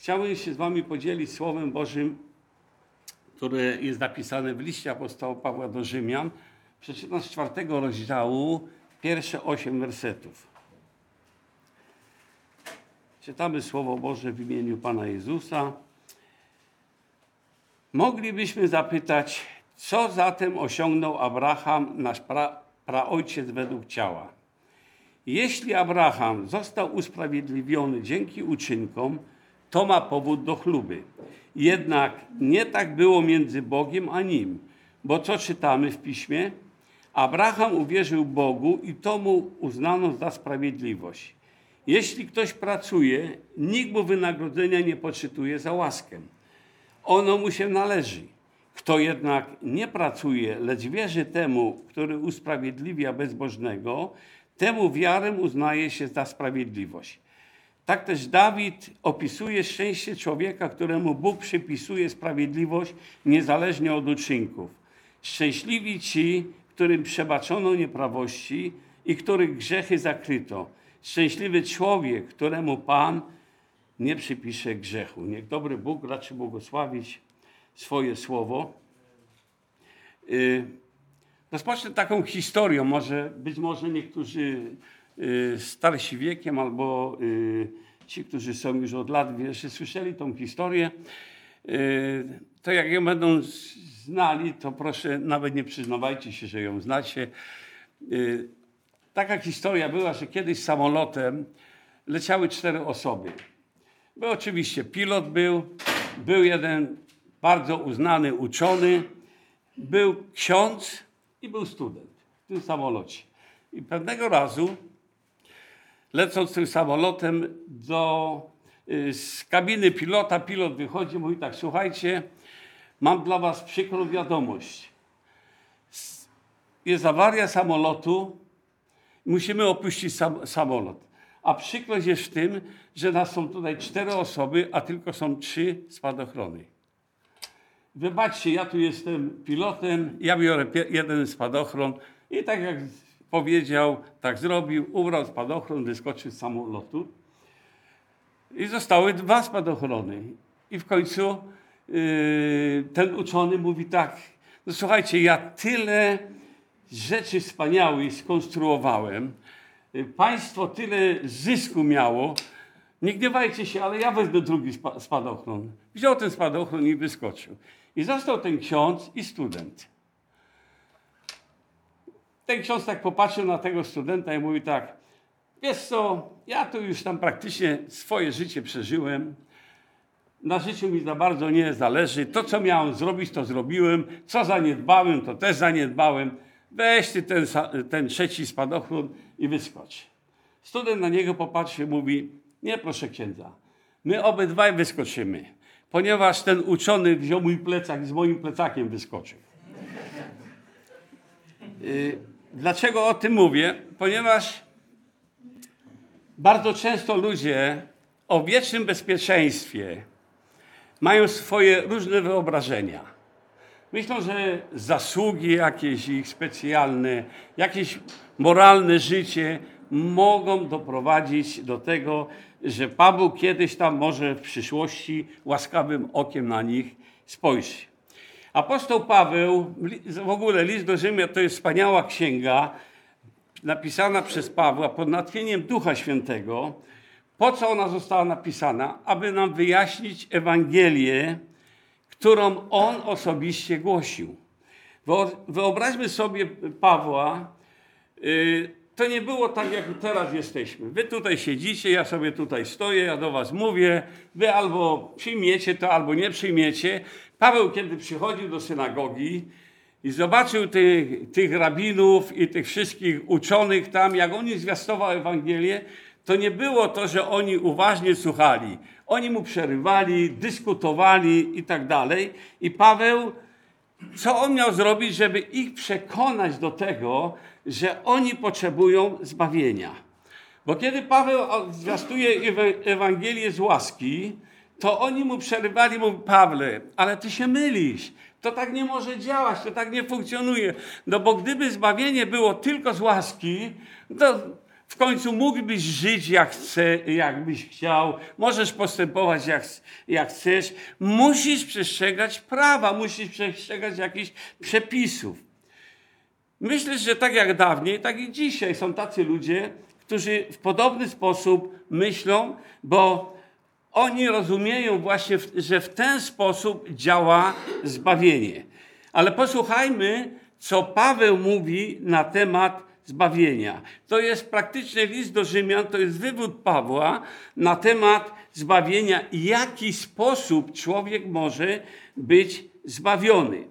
Chciałbym się z Wami podzielić Słowem Bożym, które jest napisane w liście apostoła Pawła do Rzymian. Przeczytam z czwartego rozdziału, pierwsze osiem wersetów. Czytamy Słowo Boże w imieniu Pana Jezusa. Moglibyśmy zapytać, co zatem osiągnął Abraham, nasz pra, praojciec według ciała? Jeśli Abraham został usprawiedliwiony dzięki uczynkom, to ma powód do chluby. Jednak nie tak było między Bogiem a nim, bo co czytamy w piśmie? Abraham uwierzył Bogu i to mu uznano za sprawiedliwość. Jeśli ktoś pracuje, nikt mu wynagrodzenia nie poczytuje za łaskę. Ono mu się należy. Kto jednak nie pracuje, lecz wierzy temu, który usprawiedliwia bezbożnego, temu wiarę uznaje się za sprawiedliwość. Tak też Dawid opisuje szczęście człowieka, któremu Bóg przypisuje sprawiedliwość niezależnie od uczynków. Szczęśliwi ci, którym przebaczono nieprawości i których grzechy zakryto. Szczęśliwy człowiek, któremu Pan nie przypisze grzechu. Niech dobry Bóg raczy błogosławić swoje słowo. Y, rozpocznę taką historią. Może, być może niektórzy starsi wiekiem albo y, ci, którzy są już od lat wierszy, słyszeli tą historię. To jak ją będą znali, to proszę, nawet nie przyznawajcie się, że ją znacie. Taka historia była, że kiedyś samolotem leciały cztery osoby. Był oczywiście pilot był, był jeden bardzo uznany uczony, był ksiądz i był student w tym samolocie. I pewnego razu, lecąc tym samolotem do, y, z kabiny pilota, pilot wychodzi mówi tak, słuchajcie, mam dla was przykrą wiadomość. Jest awaria samolotu, musimy opuścić sam, samolot. A przykrość jest w tym, że nas są tutaj cztery osoby, a tylko są trzy spadochrony. Wybaczcie, ja tu jestem pilotem, ja biorę jeden spadochron i tak jak powiedział, tak zrobił, ubrał spadochron, wyskoczył z samolotu i zostały dwa spadochrony. I w końcu yy, ten uczony mówi tak, no słuchajcie, ja tyle rzeczy wspaniałych skonstruowałem, państwo tyle zysku miało, nie gniewajcie się, ale ja wezmę drugi spadochron. Wziął ten spadochron i wyskoczył. I został ten ksiądz i student. Ten ksiądz tak popatrzył na tego studenta i mówi tak, wiesz co, ja tu już tam praktycznie swoje życie przeżyłem. Na życiu mi za bardzo nie zależy. To, co miałem zrobić, to zrobiłem. Co zaniedbałem, to też zaniedbałem weź ty ten, ten trzeci spadochron i wyskocz. Student na niego popatrzy i mówi, nie proszę księdza, my obydwaj wyskoczymy, ponieważ ten uczony wziął mój plecak i z moim plecakiem wyskoczył. Y, dlaczego o tym mówię? Ponieważ bardzo często ludzie o wiecznym bezpieczeństwie mają swoje różne wyobrażenia. Myślą, że zasługi jakieś ich specjalne, jakieś moralne życie mogą doprowadzić do tego, że Paweł kiedyś tam może w przyszłości łaskawym okiem na nich spojrzy. Apostoł Paweł, w ogóle list do Rzymian to jest wspaniała księga, napisana przez Pawła pod natchnieniem Ducha Świętego. Po co ona została napisana? Aby nam wyjaśnić Ewangelię, którą on osobiście głosił. Wyobraźmy sobie Pawła, y, to nie było tak, jak teraz jesteśmy. Wy tutaj siedzicie, ja sobie tutaj stoję, ja do was mówię, wy albo przyjmiecie to, albo nie przyjmiecie. Paweł, kiedy przychodził do synagogi i zobaczył tych, tych rabinów i tych wszystkich uczonych tam, jak oni zwiastował Ewangelię, to nie było to, że oni uważnie słuchali. Oni mu przerywali, dyskutowali i tak dalej. I Paweł, co on miał zrobić, żeby ich przekonać do tego, że oni potrzebują zbawienia? Bo kiedy Paweł zwiastuje Ewangelię z łaski, to oni mu przerywali, mu Pawle, ale ty się mylisz. To tak nie może działać, to tak nie funkcjonuje. No bo gdyby zbawienie było tylko z łaski, to W końcu mógłbyś żyć jak, chce, jak byś chciał, możesz postępować jak, jak chcesz. Musisz przestrzegać prawa, musisz przestrzegać jakichś przepisów. Myślę, że tak jak dawniej, tak i dzisiaj są tacy ludzie, którzy w podobny sposób myślą, bo oni rozumieją właśnie, że w ten sposób działa zbawienie. Ale posłuchajmy, co Paweł mówi na temat zbawienia. To jest praktyczny list do Rzymian, to jest wywód Pawła na temat zbawienia i jaki sposób człowiek może być zbawiony.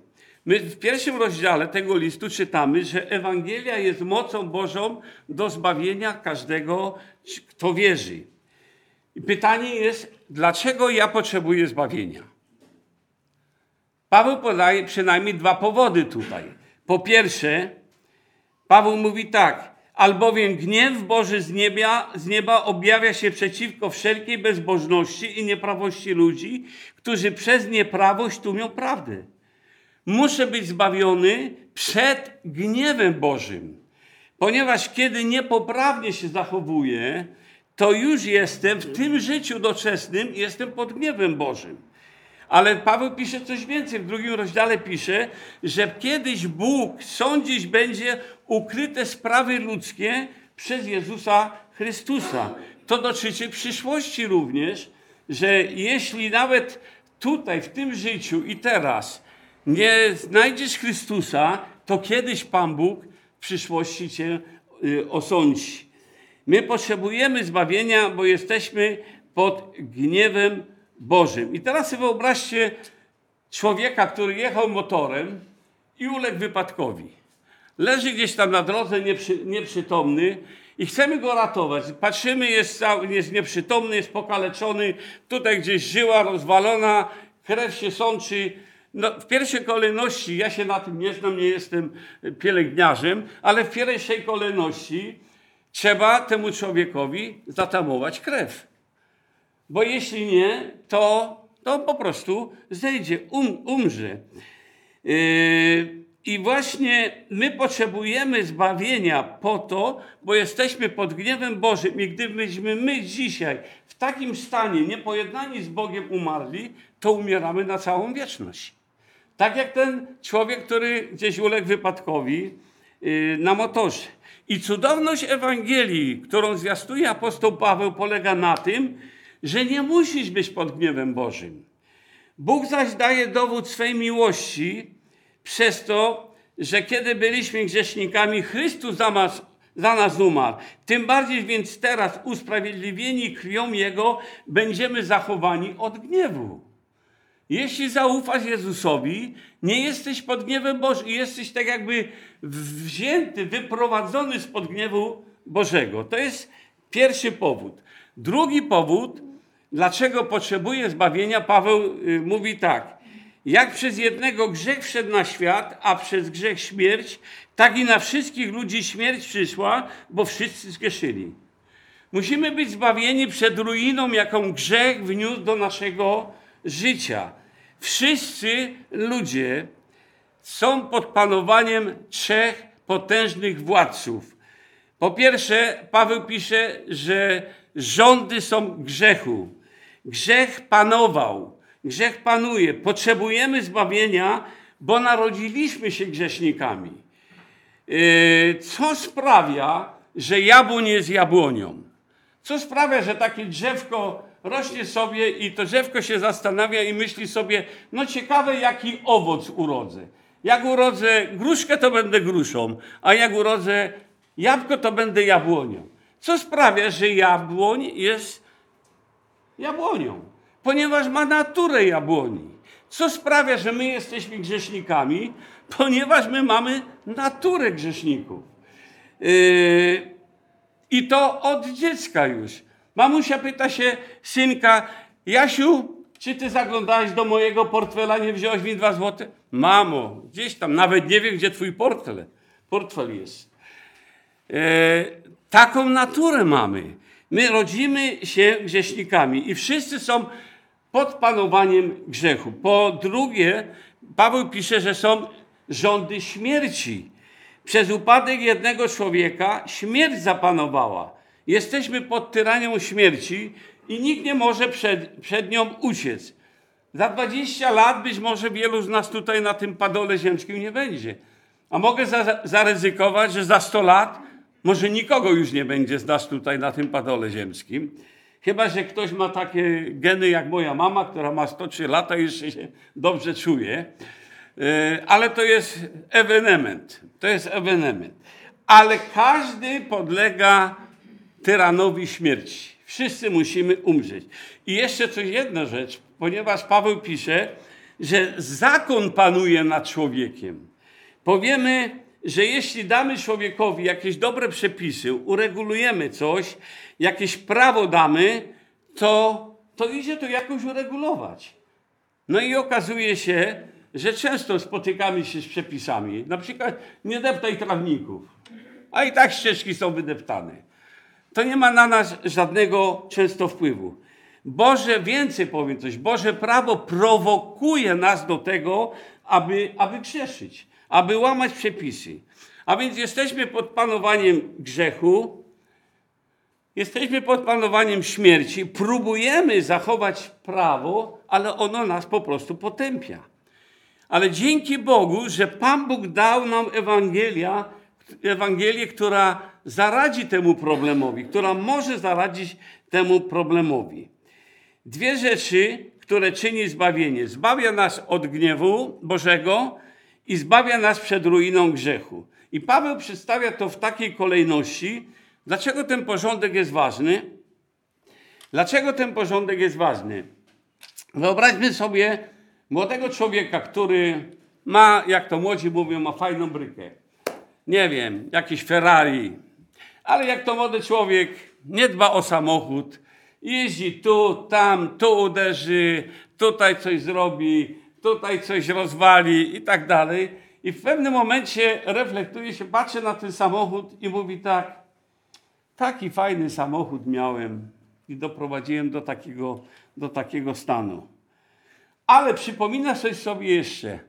My w pierwszym rozdziale tego listu czytamy, że Ewangelia jest mocą Bożą do zbawienia każdego, kto wierzy. I pytanie jest, dlaczego ja potrzebuję zbawienia? Paweł podaje przynajmniej dwa powody tutaj. Po pierwsze, Paweł mówi tak, albowiem gniew Boży z nieba, z nieba objawia się przeciwko wszelkiej bezbożności i nieprawości ludzi, którzy przez nieprawość tłumią prawdę. Muszę być zbawiony przed gniewem Bożym, ponieważ kiedy niepoprawnie się zachowuję, to już jestem w tym życiu doczesnym, jestem pod gniewem Bożym. Ale Paweł pisze coś więcej. W drugim rozdziale pisze, że kiedyś Bóg sądzić będzie ukryte sprawy ludzkie przez Jezusa Chrystusa. To dotyczy przyszłości również, że jeśli nawet tutaj, w tym życiu i teraz nie znajdziesz Chrystusa, to kiedyś Pan Bóg w przyszłości cię y, osądzi. My potrzebujemy zbawienia, bo jesteśmy pod gniewem Bożym. I teraz sobie wyobraźcie człowieka, który jechał motorem i uległ wypadkowi. Leży gdzieś tam na drodze nieprzy, nieprzytomny i chcemy go ratować. Patrzymy, jest, jest nieprzytomny, jest pokaleczony, tutaj gdzieś żyła rozwalona, krew się sączy. No, w pierwszej kolejności, ja się na tym nie znam, nie jestem pielęgniarzem, ale w pierwszej kolejności trzeba temu człowiekowi zatamować krew. Bo jeśli nie, to, to po prostu zejdzie, um, umrze. Yy, I właśnie my potrzebujemy zbawienia po to, bo jesteśmy pod gniewem Bożym. I gdybyśmy my dzisiaj w takim stanie niepojednani z Bogiem umarli, to umieramy na całą wieczność. Tak jak ten człowiek, który gdzieś uległ wypadkowi yy, na motorze. I cudowność Ewangelii, którą zwiastuje apostoł Paweł, polega na tym, że nie musisz być pod gniewem Bożym. Bóg zaś daje dowód swej miłości przez to, że kiedy byliśmy grzesznikami, Chrystus za nas, za nas umarł. Tym bardziej więc teraz, usprawiedliwieni krwią Jego, będziemy zachowani od gniewu. Jeśli zaufasz Jezusowi, nie jesteś pod gniewem Bożym, jesteś tak jakby wzięty, wyprowadzony spod gniewu Bożego. To jest pierwszy powód. Drugi powód, dlaczego potrzebuje zbawienia, Paweł y, mówi tak. Jak przez jednego grzech wszedł na świat, a przez grzech śmierć, tak i na wszystkich ludzi śmierć przyszła, bo wszyscy zgrzeszyli. Musimy być zbawieni przed ruiną, jaką grzech wniósł do naszego życia. Wszyscy ludzie są pod panowaniem trzech potężnych władców. Po pierwsze, Paweł pisze, że rządy są grzechu. Grzech panował, grzech panuje. Potrzebujemy zbawienia, bo narodziliśmy się grzesznikami. Yy, co sprawia, że jabłoń jest jabłonią? Co sprawia, że takie drzewko rośnie sobie i to drzewko się zastanawia i myśli sobie, no ciekawe jaki owoc urodzę. Jak urodzę gruszkę, to będę gruszą, a jak urodzę jabłko, to będę jabłonią. Co sprawia, że jabłoń jest jabłonią? Ponieważ ma naturę jabłoni. Co sprawia, że my jesteśmy grzesznikami? Ponieważ my mamy naturę grzeszników. Yy, I to od dziecka już. Mamusia pyta się synka, Jasiu, czy ty zaglądałeś do mojego portfela, nie wziąłeś mi dwa złote? Mamo, gdzieś tam, nawet nie wiem, gdzie twój portfel, portfel jest. E, taką naturę mamy. My rodzimy się grzesznikami i wszyscy są pod panowaniem grzechu. Po drugie, Paweł pisze, że są rządy śmierci. Przez upadek jednego człowieka śmierć zapanowała. Jesteśmy pod tyranią śmierci i nikt nie może przed, przed nią uciec. Za 20 lat być może wielu z nas tutaj na tym padole ziemskim nie będzie. A mogę za, zaryzykować, że za 100 lat może nikogo już nie będzie z nas tutaj na tym padole ziemskim. Chyba, że ktoś ma takie geny jak moja mama, która ma 103 lata i jeszcze się dobrze czuje. E, ale to jest ewenement. To jest ewenement. Ale każdy podlega tyranowi śmierci. Wszyscy musimy umrzeć. I jeszcze coś jedna rzecz, ponieważ Paweł pisze, że zakon panuje nad człowiekiem. Powiemy, że jeśli damy człowiekowi jakieś dobre przepisy, uregulujemy coś, jakieś prawo damy, to, to idzie to jakoś uregulować. No i okazuje się, że często spotykamy się z przepisami. Na przykład nie deptaj trawników, a i tak ścieżki są wydeptane. To nie ma na nas żadnego często wpływu. Boże, więcej powiem coś, Boże prawo prowokuje nas do tego, aby, aby grzeszyć, aby łamać przepisy. A więc jesteśmy pod panowaniem grzechu, jesteśmy pod panowaniem śmierci, próbujemy zachować prawo, ale ono nas po prostu potępia. Ale dzięki Bogu, że Pan Bóg dał nam Ewangelia, Ewangelię, która zaradzi temu problemowi, która może zaradzić temu problemowi. Dwie rzeczy, które czyni zbawienie. Zbawia nas od gniewu Bożego i zbawia nas przed ruiną grzechu. I Paweł przedstawia to w takiej kolejności. Dlaczego ten porządek jest ważny? Dlaczego ten porządek jest ważny? Wyobraźmy sobie młodego człowieka, który ma, jak to młodzi mówią, ma fajną brykę. Nie wiem, jakiś Ferrari. Ale jak to młody człowiek nie dba o samochód, jeździ tu, tam, tu uderzy, tutaj coś zrobi, tutaj coś rozwali i tak dalej. I w pewnym momencie reflektuje się, patrzy na ten samochód i mówi tak, taki fajny samochód miałem i doprowadziłem do takiego, do takiego stanu. Ale przypomina coś sobie jeszcze,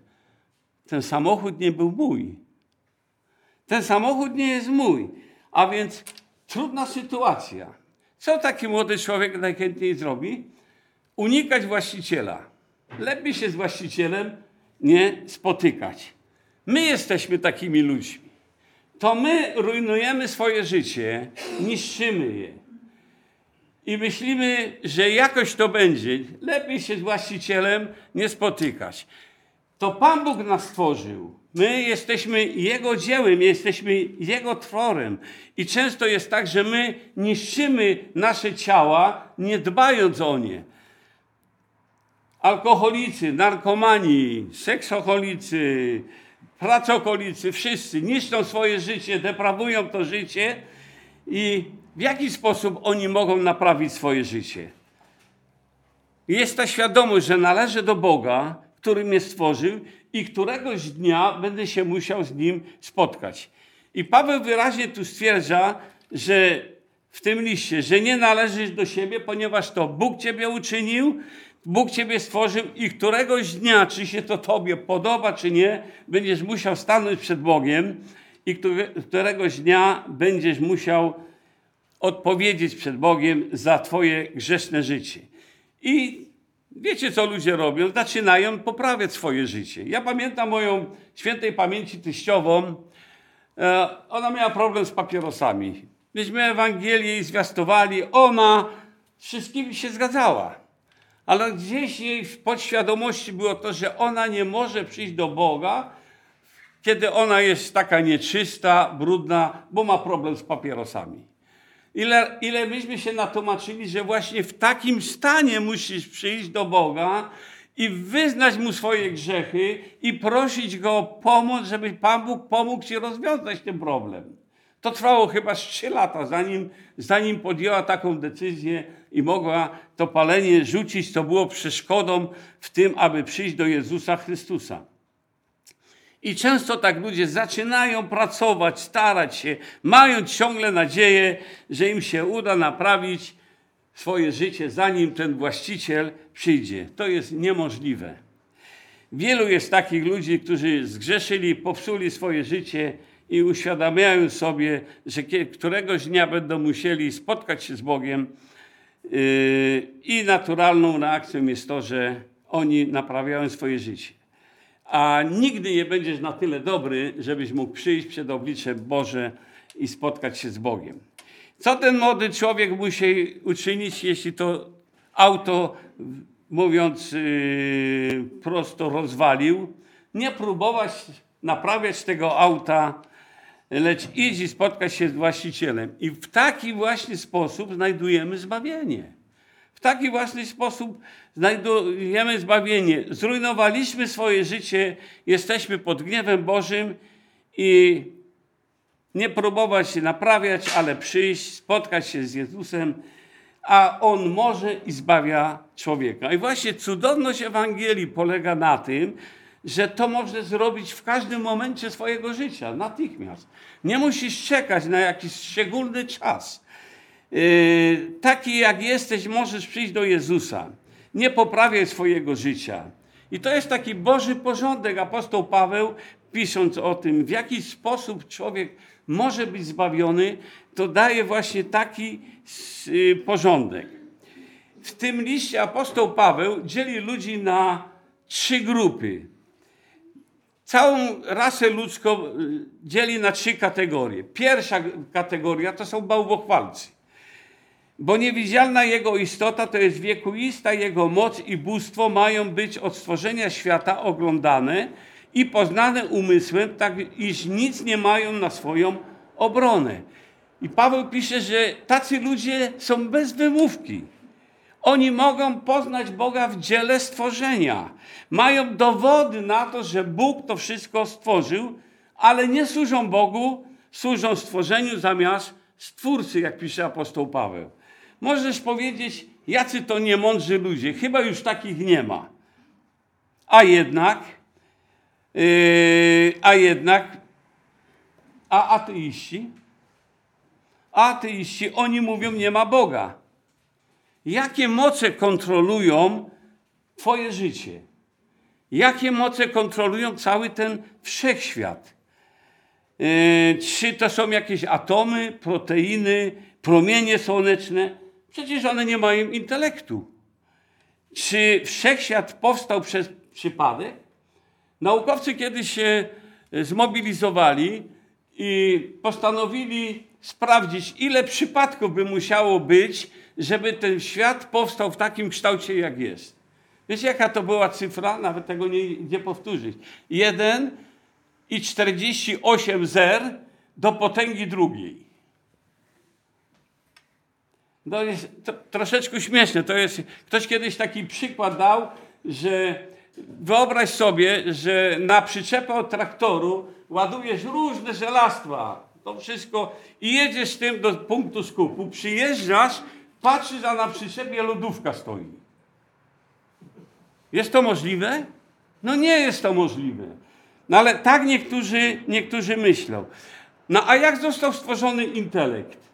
ten samochód nie był mój. Ten samochód nie jest mój. A więc trudna sytuacja. Co taki młody człowiek najchętniej zrobi? Unikać właściciela. Lepiej się z właścicielem nie spotykać. My jesteśmy takimi ludźmi. To my rujnujemy swoje życie, niszczymy je. I myślimy, że jakoś to będzie. Lepiej się z właścicielem nie spotykać. To Pan Bóg nas stworzył. My jesteśmy Jego dziełem, jesteśmy Jego tworem. I często jest tak, że my niszczymy nasze ciała, nie dbając o nie. Alkoholicy, narkomani, seksoholicy, pracokolicy, wszyscy niszczą swoje życie, deprawują to życie i w jaki sposób oni mogą naprawić swoje życie? Jest ta świadomość, że należy do Boga, który mnie stworzył i któregoś dnia będę się musiał z nim spotkać. I Paweł wyraźnie tu stwierdza, że w tym liście, że nie należysz do siebie, ponieważ to Bóg ciebie uczynił, Bóg ciebie stworzył i któregoś dnia, czy się to tobie podoba, czy nie, będziesz musiał stanąć przed Bogiem i któregoś dnia będziesz musiał odpowiedzieć przed Bogiem za twoje grzeszne życie. I Wiecie, co ludzie robią? Zaczynają poprawiać swoje życie. Ja pamiętam moją świętej pamięci teściową. E, ona miała problem z papierosami. Myśmy Ewangelię jej zwiastowali. Ona z wszystkimi się zgadzała. Ale gdzieś jej w podświadomości było to, że ona nie może przyjść do Boga, kiedy ona jest taka nieczysta, brudna, bo ma problem z papierosami. Ile, ile myśmy się natłumaczyli, że właśnie w takim stanie musisz przyjść do Boga i wyznać Mu swoje grzechy i prosić Go o pomoc, żeby Pan Bóg pomógł Ci rozwiązać ten problem. To trwało chyba trzy lata, zanim, zanim podjęła taką decyzję i mogła to palenie rzucić, co było przeszkodą w tym, aby przyjść do Jezusa Chrystusa. I często tak ludzie zaczynają pracować, starać się, mając ciągle nadzieję, że im się uda naprawić swoje życie, zanim ten właściciel przyjdzie. To jest niemożliwe. Wielu jest takich ludzi, którzy zgrzeszyli, popsuli swoje życie i uświadamiają sobie, że któregoś dnia będą musieli spotkać się z Bogiem. Yy, I naturalną reakcją jest to, że oni naprawiają swoje życie. A nigdy nie będziesz na tyle dobry, żebyś mógł przyjść przed oblicze Boże i spotkać się z Bogiem. Co ten młody człowiek musi uczynić, jeśli to auto, mówiąc yy, prosto, rozwalił? Nie próbować naprawiać tego auta, lecz idź i spotkać się z właścicielem. I w taki właśnie sposób znajdujemy zbawienie. W taki właśnie sposób znajdujemy zbawienie. Zrujnowaliśmy swoje życie, jesteśmy pod gniewem Bożym i nie próbować się naprawiać, ale przyjść, spotkać się z Jezusem, a On może i zbawia człowieka. I właśnie cudowność Ewangelii polega na tym, że to można zrobić w każdym momencie swojego życia, natychmiast. Nie musisz czekać na jakiś szczególny czas. Yy, taki jak jesteś, możesz przyjść do Jezusa. Nie poprawiaj swojego życia. I to jest taki Boży porządek. Apostoł Paweł, pisząc o tym, w jaki sposób człowiek może być zbawiony, to daje właśnie taki yy, porządek. W tym liście apostoł Paweł dzieli ludzi na trzy grupy. Całą rasę ludzką y, dzieli na trzy kategorie. Pierwsza kategoria to są bałwochwalcy. Bo niewidzialna Jego istota to jest wiekuista Jego moc i bóstwo mają być od stworzenia świata oglądane i poznane umysłem, tak iż nic nie mają na swoją obronę. I Paweł pisze, że tacy ludzie są bez wymówki. Oni mogą poznać Boga w dziele stworzenia. Mają dowody na to, że Bóg to wszystko stworzył, ale nie służą Bogu, służą stworzeniu zamiast stwórcy, jak pisze apostoł Paweł. Możesz powiedzieć, jacy to niemądrzy ludzie, chyba już takich nie ma. A jednak, yy, a jednak, a ateiści, ateiści, oni mówią, nie ma Boga. Jakie moce kontrolują Twoje życie? Jakie moce kontrolują cały ten wszechświat? Yy, czy to są jakieś atomy, proteiny, promienie słoneczne? Przecież one nie mają intelektu. Czy wszechświat powstał przez przypadek? Naukowcy kiedyś się zmobilizowali i postanowili sprawdzić, ile przypadków by musiało być, żeby ten świat powstał w takim kształcie, jak jest. Wiecie, jaka to była cyfra? Nawet tego nie, nie powtórzyć. 1 i 48 zer do potęgi drugiej. To jest to, troszeczkę śmieszne. To jest, ktoś kiedyś taki przykład dał, że wyobraź sobie, że na przyczepę od traktoru ładujesz różne żelastwa, to wszystko i jedziesz z tym do punktu skupu, przyjeżdżasz Patrzysz, a na przyczepie lodówka stoi. Jest to możliwe? No nie jest to możliwe. No ale tak niektórzy, niektórzy myślą. No a jak został stworzony intelekt?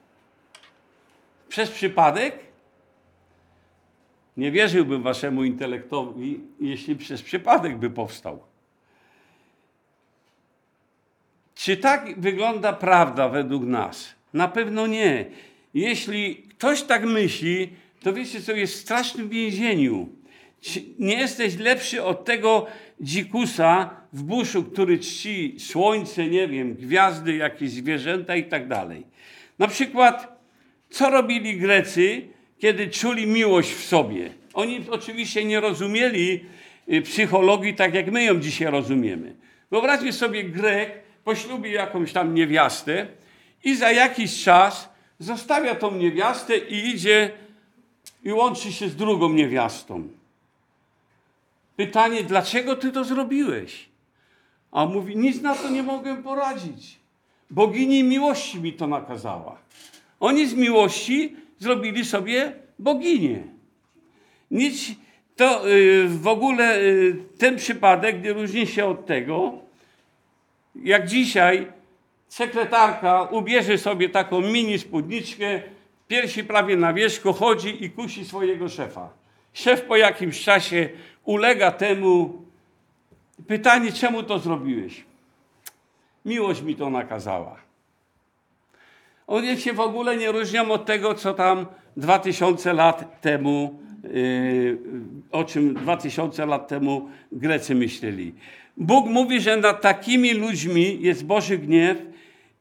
Przez przypadek? Nie wierzyłbym waszemu intelektowi, jeśli przez przypadek by powstał. Czy tak wygląda prawda według nas? Na pewno nie. Jeśli ktoś tak myśli, to wiecie co, jest w strasznym więzieniu. Nie jesteś lepszy od tego dzikusa w buszu, który czci słońce, nie wiem, gwiazdy, jakieś zwierzęta i tak dalej. Na przykład, co robili Grecy, kiedy czuli miłość w sobie? Oni oczywiście nie rozumieli y, psychologii tak, jak my ją dzisiaj rozumiemy. Wyobraźmy sobie Grek poślubi jakąś tam niewiastę i za jakiś czas zostawia tą niewiastę i idzie i łączy się z drugą niewiastą. Pytanie, dlaczego ty to zrobiłeś? A mówi, nic na to nie mogę poradzić. Bogini miłości mi to nakazała. Oni z miłości zrobili sobie boginię. Nic, to yy, w ogóle yy, ten przypadek nie różni się od tego, jak dzisiaj sekretarka ubierze sobie taką mini spódniczkę, piersi prawie na wierzchu, chodzi i kusi swojego szefa. Szef po jakimś czasie ulega temu. Pytanie, czemu to zrobiłeś? Miłość mi to nakazała. One się w ogóle nie różnią od tego, co tam 2000 lat temu, yy, o czym 2000 lat temu Grecy myśleli. Bóg mówi, że nad takimi ludźmi jest Boży gniew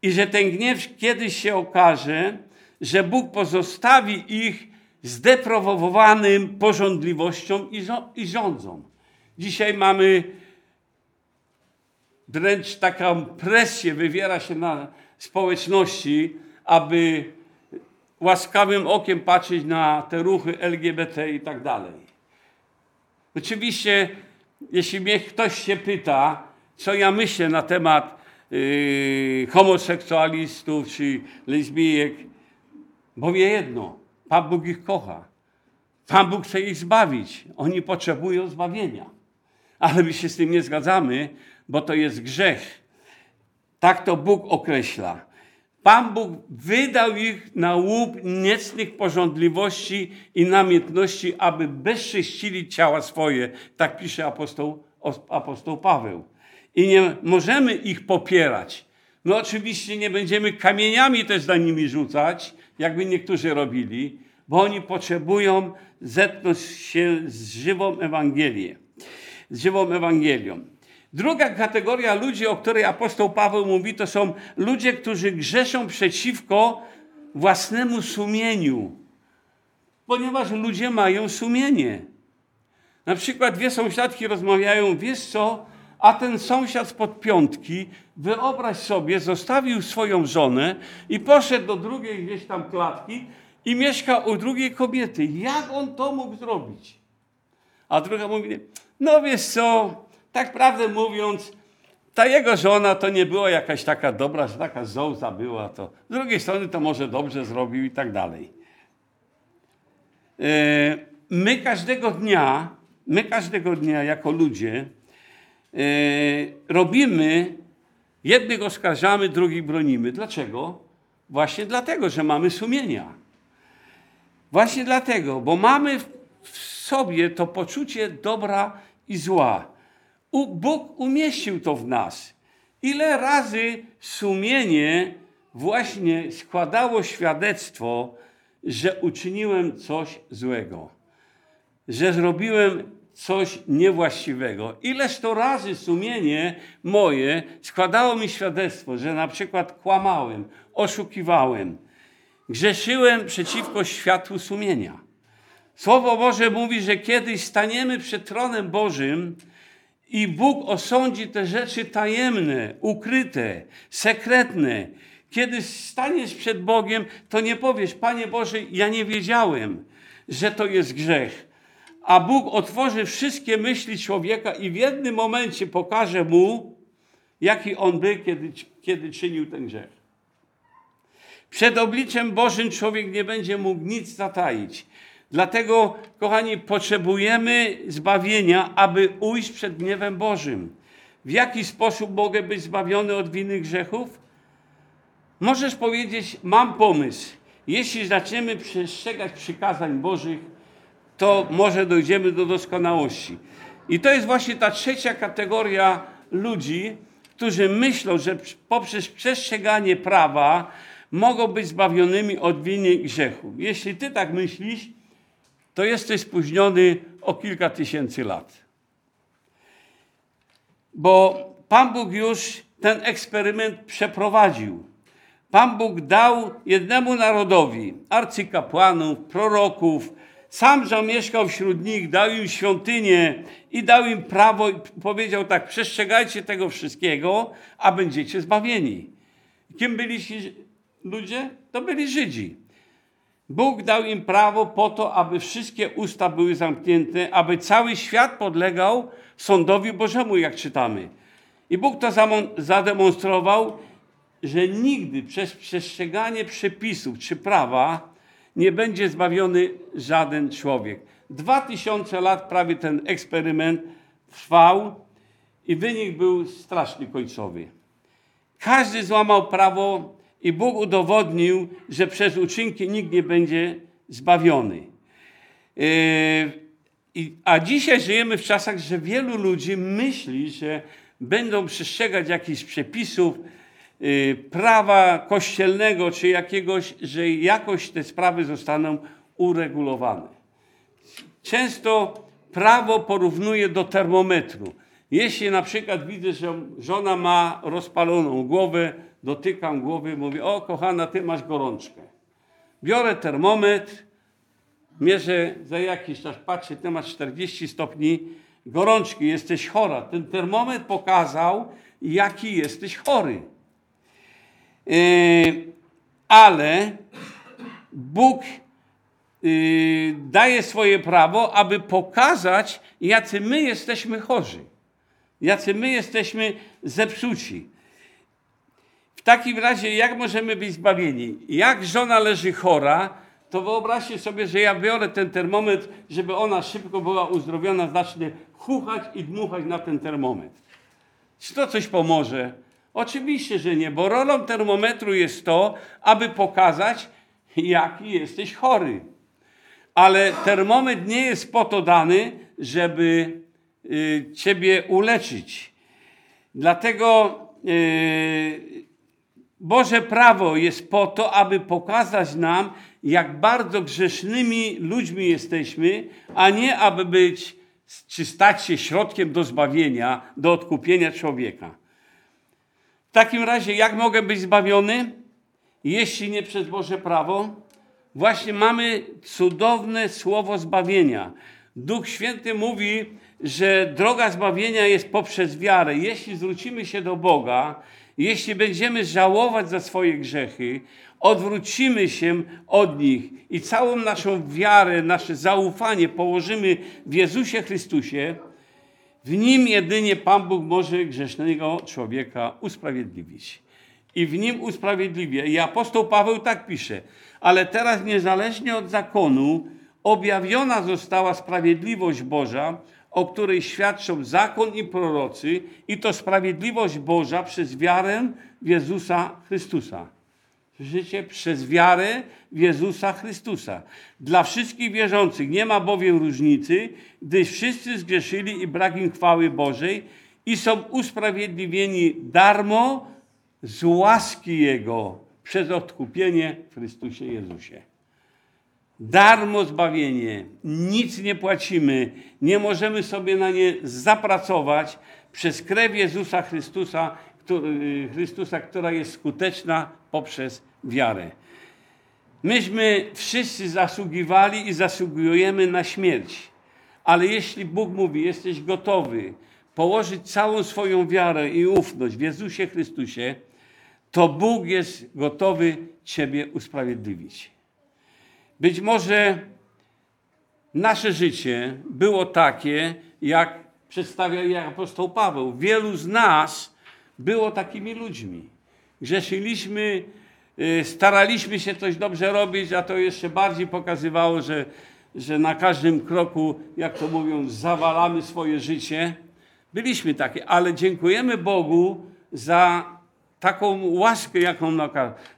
i że ten gniew kiedyś się okaże, że Bóg pozostawi ich zdeprawowanym porządliwością i rządzą. Dzisiaj mamy wręcz taką presję wywiera się na społeczności, aby łaskawym okiem patrzeć na te ruchy LGBT i tak dalej. Oczywiście, jeśli mnie ktoś się pyta, co ja myślę na temat yy, homoseksualistów czy lesbijek, wie jedno, Pan Bóg ich kocha. Pan Bóg chce ich zbawić. Oni potrzebują zbawienia. Ale my się z tym nie zgadzamy, bo to jest grzech. Tak to Bóg określa. Pan Bóg wydał ich na łup niecnych porządliwości i namiętności, aby bezczyścili ciała swoje. Tak pisze apostoł, apostoł Paweł. I nie możemy ich popierać. No oczywiście nie będziemy kamieniami też za nimi rzucać, jakby niektórzy robili, bo oni potrzebują zetknąć się z żywą Ewangelią. Z żywą Ewangelią. Druga kategoria ludzi, o której apostoł Paweł mówi, to są ludzie, którzy grzeszą przeciwko własnemu sumieniu, ponieważ ludzie mają sumienie. Na przykład dwie sąsiadki rozmawiają, wiesz co, a ten sąsiad spod piątki, wyobraź sobie, zostawił swoją żonę i poszedł do drugiej gdzieś tam klatki i mieszka u drugiej kobiety. Jak on to mógł zrobić? A druga mówi, no wiesz co, tak prawdę mówiąc, ta jego żona to nie była jakaś taka dobra, że taka zołza była, to z drugiej strony to może dobrze zrobił i tak dalej. E, my każdego dnia, my każdego dnia jako ludzie e, robimy, jednych oskarżamy, drugich bronimy. Dlaczego? Właśnie dlatego, że mamy sumienia. Właśnie dlatego, bo mamy w sobie to poczucie dobra i zła. Bóg umieścił to w nas. Ile razy sumienie właśnie składało świadectwo, że uczyniłem coś złego, że zrobiłem coś niewłaściwego. Ileż to razy sumienie moje składało mi świadectwo, że na przykład kłamałem, oszukiwałem, grzeszyłem przeciwko światłu sumienia. Słowo Boże mówi, że kiedyś staniemy przed tronem Bożym, i Bóg osądzi te rzeczy tajemne, ukryte, sekretne. Kiedy staniesz przed Bogiem, to nie powiesz, Panie Boże, ja nie wiedziałem, że to jest grzech. A Bóg otworzy wszystkie myśli człowieka i w jednym momencie pokaże mu, jaki on był, kiedy, kiedy czynił ten grzech. Przed obliczem Bożym człowiek nie będzie mógł nic zataić. Dlatego, kochani, potrzebujemy zbawienia, aby ujść przed gniewem Bożym. W jaki sposób mogę być zbawiony od winy grzechów? Możesz powiedzieć, mam pomysł. Jeśli zaczniemy przestrzegać przykazań Bożych, to może dojdziemy do doskonałości. I to jest właśnie ta trzecia kategoria ludzi, którzy myślą, że poprzez przestrzeganie prawa mogą być zbawionymi od winy grzechu. Jeśli ty tak myślisz, to jesteś spóźniony o kilka tysięcy lat. Bo Pan Bóg już ten eksperyment przeprowadził. Pan Bóg dał jednemu narodowi arcykapłanów, proroków, sam zamieszkał wśród nich, dał im świątynię i dał im prawo i powiedział tak, przestrzegajcie tego wszystkiego, a będziecie zbawieni. Kim byli ci ludzie? To byli Żydzi. Bóg dał im prawo po to, aby wszystkie usta były zamknięte, aby cały świat podlegał sądowi Bożemu, jak czytamy. I Bóg to zademonstrował, że nigdy przez przestrzeganie przepisów czy prawa nie będzie zbawiony żaden człowiek. Dwa tysiące lat prawie ten eksperyment trwał i wynik był straszny końcowy. Każdy złamał prawo i Bóg udowodnił, że przez uczynki nikt nie będzie zbawiony. Yy, a dzisiaj żyjemy w czasach, że wielu ludzi myśli, że będą przestrzegać jakichś przepisów, y, prawa kościelnego czy jakiegoś, że jakoś te sprawy zostaną uregulowane. Często prawo porównuje do termometru. Jeśli na przykład widzę, że żona ma rozpaloną głowę, dotykam głowy, mówię, o kochana, ty masz gorączkę. Biorę termometr, mierzę za jakiś czas, patrzę, ty masz 40 stopni gorączki, jesteś chora. Ten termometr pokazał, jaki jesteś chory. Yy, ale Bóg yy, daje swoje prawo, aby pokazać, jacy my jesteśmy chorzy. Jacy my jesteśmy zepsuci. Takim razie, jak możemy być zbawieni? Jak żona leży chora, to wyobraźcie sobie, że ja biorę ten termometr, żeby ona szybko była uzdrowiona, zacznę chuchać i dmuchać na ten termometr. Czy to coś pomoże? Oczywiście, że nie, bo rolą termometru jest to, aby pokazać, jaki jesteś chory. Ale termometr nie jest po to dany, żeby y, ciebie uleczyć. Dlatego y, Boże prawo jest po to, aby pokazać nam, jak bardzo grzesznymi ludźmi jesteśmy, a nie aby być czy stać się środkiem do zbawienia, do odkupienia człowieka. W takim razie, jak mogę być zbawiony, jeśli nie przez Boże prawo? Właśnie mamy cudowne słowo zbawienia. Duch Święty mówi, że droga zbawienia jest poprzez wiarę. Jeśli zwrócimy się do Boga, jeśli będziemy żałować za swoje grzechy, odwrócimy się od nich i całą naszą wiarę, nasze zaufanie położymy w Jezusie Chrystusie, w Nim jedynie Pan Bóg może grzesznego człowieka usprawiedliwić. I w Nim usprawiedliwia. I apostoł Paweł tak pisze, ale teraz niezależnie od zakonu objawiona została sprawiedliwość Boża, o której świadczą zakon i prorocy, i to sprawiedliwość Boża przez wiarę w Jezusa Chrystusa. Życie przez wiarę w Jezusa Chrystusa. Dla wszystkich wierzących nie ma bowiem różnicy, gdyż wszyscy zgrzeszyli i brak im chwały Bożej i są usprawiedliwieni darmo z łaski Jego przez odkupienie w Chrystusie Jezusie. Darmo zbawienie, nic nie płacimy, nie możemy sobie na nie zapracować przez krew Jezusa Chrystusa, który, Chrystusa, która jest skuteczna poprzez wiarę. Myśmy wszyscy zasługiwali i zasługujemy na śmierć. Ale jeśli Bóg mówi, jesteś gotowy położyć całą swoją wiarę i ufność w Jezusie Chrystusie, to Bóg jest gotowy Ciebie usprawiedliwić. Być może nasze życie było takie, jak przedstawia je apostoł Paweł. Wielu z nas było takimi ludźmi. Grzeszyliśmy, y, staraliśmy się coś dobrze robić, a to jeszcze bardziej pokazywało, że, że na każdym kroku, jak to mówią, zawalamy swoje życie. Byliśmy takie, ale dziękujemy Bogu za taką łaskę, jaką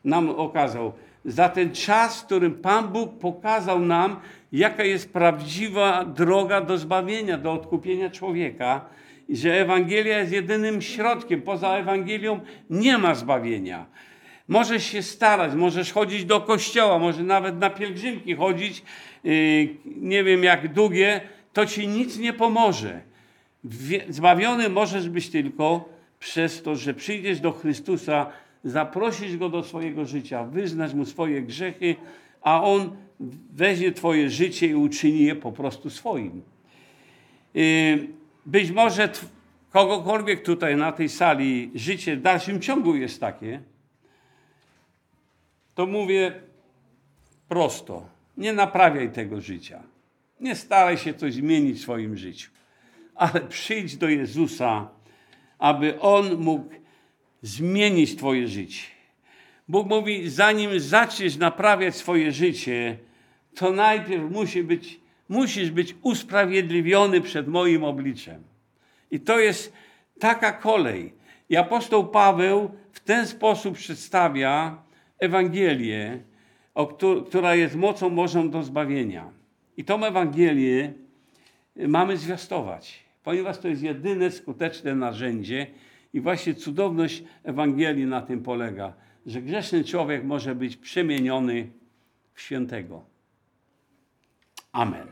nam okazał za ten czas, w którym Pan Bóg pokazał nam, jaka jest prawdziwa droga do zbawienia, do odkupienia człowieka i że Ewangelia jest jedynym środkiem. Poza Ewangelią nie ma zbawienia. Możesz się starać, możesz chodzić do kościoła, może nawet na pielgrzymki chodzić, yy, nie wiem jak długie, to ci nic nie pomoże. Zbawiony możesz być tylko przez to, że przyjdziesz do Chrystusa zaprosić Go do swojego życia, wyznać Mu swoje grzechy, a On weźmie Twoje życie i uczyni je po prostu swoim. Y, być może kogokolwiek tutaj na tej sali życie w dalszym ciągu jest takie, to mówię prosto, nie naprawiaj tego życia. Nie staraj się coś zmienić w swoim życiu, ale przyjdź do Jezusa, aby On mógł zmienić Twoje życie. Bóg mówi, zanim zaczniesz naprawiać swoje życie, to najpierw musi być, musisz być usprawiedliwiony przed moim obliczem. I to jest taka kolej. I apostoł Paweł w ten sposób przedstawia Ewangelię, która jest mocą Bożą do zbawienia. I tą Ewangelię mamy zwiastować. ponieważ to jest jedyne skuteczne narzędzie i właśnie cudowność Ewangelii na tym polega, że grzeszny człowiek może być przemieniony w świętego. Amen.